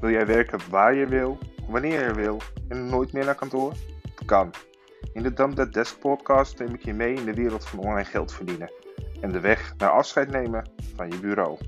Wil jij werken waar je wil, wanneer je wil en nooit meer naar kantoor? Dat kan. In de Dump That Desk podcast neem ik je mee in de wereld van online geld verdienen en de weg naar afscheid nemen van je bureau.